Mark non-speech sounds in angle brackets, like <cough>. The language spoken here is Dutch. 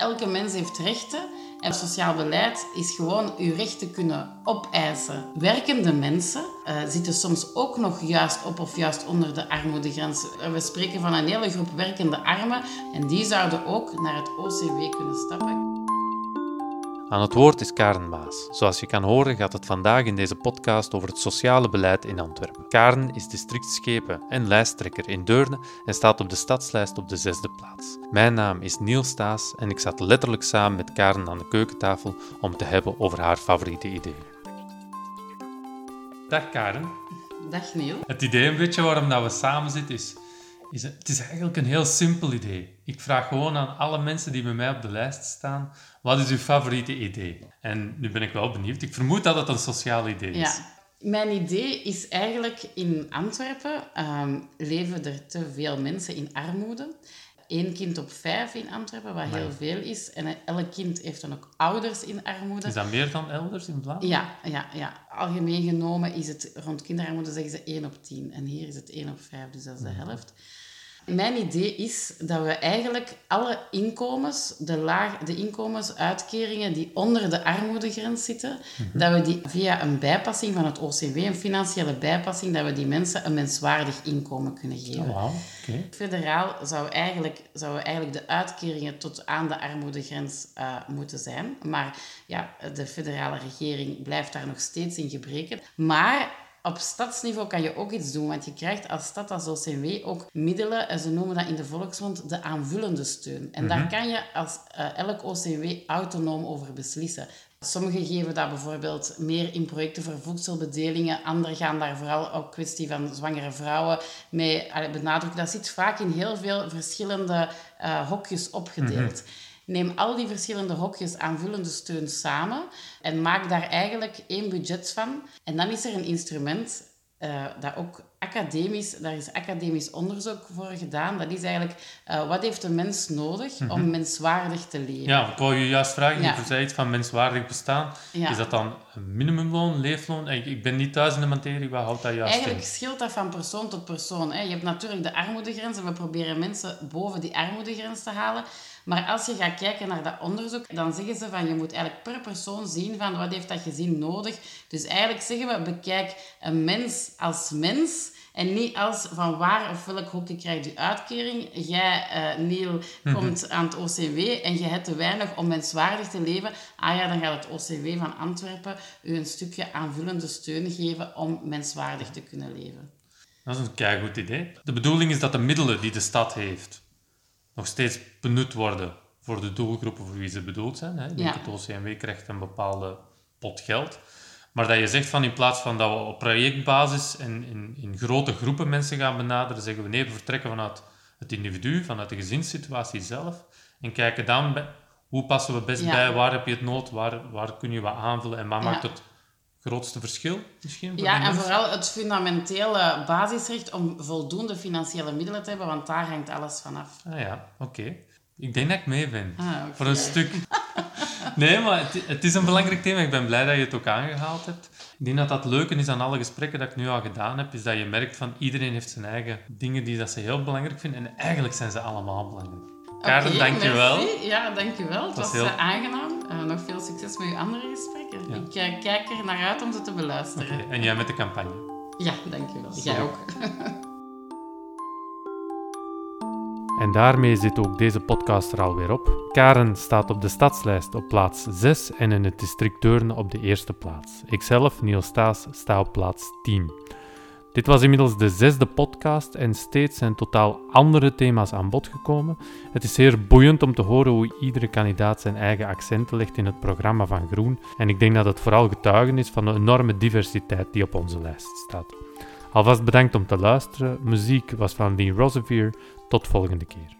Elke mens heeft rechten. En sociaal beleid is gewoon uw rechten kunnen opeisen. Werkende mensen uh, zitten soms ook nog juist op of juist onder de armoedegrens. We spreken van een hele groep werkende armen en die zouden ook naar het OCW kunnen stappen. Aan het woord is Karen Maas. Zoals je kan horen gaat het vandaag in deze podcast over het sociale beleid in Antwerpen. Karen is districtschepen en lijsttrekker in Deurne en staat op de stadslijst op de zesde plaats. Mijn naam is Niels Staes en ik zat letterlijk samen met Karen aan de keukentafel om te hebben over haar favoriete ideeën. Dag Karen. Dag Niel. Het idee een beetje waarom dat we samen zitten is het, is eigenlijk een heel simpel idee. Ik vraag gewoon aan alle mensen die bij mij op de lijst staan, wat is uw favoriete idee? En nu ben ik wel benieuwd. Ik vermoed dat het een sociaal idee is. Ja. Mijn idee is eigenlijk in Antwerpen um, leven er te veel mensen in armoede. Eén kind op vijf in Antwerpen, wat heel veel is. En elk kind heeft dan ook ouders in armoede. Is dat meer dan elders in Vlaanderen? Ja, ja, ja. algemeen genomen is het rond kinderarmoede zeggen ze 1 op 10. En hier is het 1 op 5, dus dat is de helft. Mijn idee is dat we eigenlijk alle inkomens, de, laag, de inkomensuitkeringen die onder de armoedegrens zitten, mhm. dat we die via een bijpassing van het OCW, een financiële bijpassing, dat we die mensen een menswaardig inkomen kunnen geven. Oh, wow. Federaal zou eigenlijk, zouden eigenlijk de uitkeringen tot aan de armoedegrens uh, moeten zijn. Maar ja, de federale regering blijft daar nog steeds in gebreken. Maar op stadsniveau kan je ook iets doen, want je krijgt als stad, als OCW, ook middelen, en ze noemen dat in de volksmond de aanvullende steun. En daar mhm. kan je als uh, elk OCW autonoom over beslissen. Sommigen geven dat bijvoorbeeld meer in projecten voor voedselbedelingen. Anderen gaan daar vooral ook kwestie van zwangere vrouwen mee benadrukken. Dat zit vaak in heel veel verschillende uh, hokjes opgedeeld. Mhm. Neem al die verschillende hokjes aanvullende steun samen en maak daar eigenlijk één budget van. En dan is er een instrument uh, dat ook academisch, daar is academisch onderzoek voor gedaan. Dat is eigenlijk, uh, wat heeft een mens nodig om mhm. menswaardig te leven? Ja, ik wou je juist vragen, ja. je zei iets van menswaardig bestaan. Is dat dan een minimumloon, leefloon? Ik, ik ben niet thuis in de materie, wat houdt dat juist Eigenlijk scheelt dat van persoon tot persoon. Hè. Je hebt natuurlijk de armoedegrens en we proberen mensen boven die armoedegrens te halen. Maar als je gaat kijken naar dat onderzoek, dan zeggen ze van je moet eigenlijk per persoon zien van wat heeft dat gezin nodig. Dus eigenlijk zeggen we, bekijk een mens als mens en niet als van waar of welk hokje krijgt u uitkering. Jij, uh, Neil, mhm. komt aan het OCW en je hebt te weinig om menswaardig te leven. Ah ja, dan gaat het OCW van Antwerpen u een stukje aanvullende steun geven om menswaardig te kunnen leven. Dat is een keigoed idee. De bedoeling is dat de middelen die de stad heeft nog steeds benut worden voor de doelgroepen voor wie ze bedoeld zijn. Hè. Ja. Het OCMW krijgt een bepaalde pot geld. Maar dat je zegt van in plaats van dat we op projectbasis en in, in grote groepen mensen gaan benaderen, zeggen we nee, we vertrekken vanuit het individu, vanuit de gezinssituatie zelf. En kijken dan bij, hoe passen we best bij, waar heb je het nood, waar, waar kun je wat aanvullen en wat maakt het grootste verschil misschien? ja, en vooral het fundamentele basisrecht om voldoende financiële middelen te hebben, want daar hangt alles vanaf. Ah ja, oké. Ik denk dat ik mee ben. Ah, Voor een stuk. Nee, maar het, het, is een belangrijk thema. Ik ben blij dat je het ook aangehaald hebt. Ik denk dat dat leuke is aan alle gesprekken dat ik nu al gedaan heb, is dat je merkt van iedereen heeft zijn eigen dingen die dat ze heel belangrijk vinden. En eigenlijk zijn ze allemaal belangrijk. Karen, okay, dankjewel. Merci. Ja, dankjewel. Het was, was heel... Eh, aangenaam. Uh, nog veel succes met je andere gesprekken. Ik uh, kijk er naar uit om ze te beluisteren. Okay. En jij met de campagne? Ja, dankjewel. Jij ook. <laughs> En daarmee zit ook deze podcast er alweer op. Karen staat op de stadslijst op plaats 6 en in het district Deurne op de eerste plaats. Ikzelf, Niels Staes, sta op plaats 10. Dit was inmiddels de zesde podcast en steeds zijn totaal andere thema's aan bod gekomen. Het is zeer boeiend om te horen hoe iedere kandidaat zijn eigen accenten legt in het programma van Groen. En ik denk dat het vooral getuigen is van de enorme diversiteit die op onze lijst staat. Alvast bedankt om te luisteren. Muziek was van Lee Rosevier. Tot volgende keer.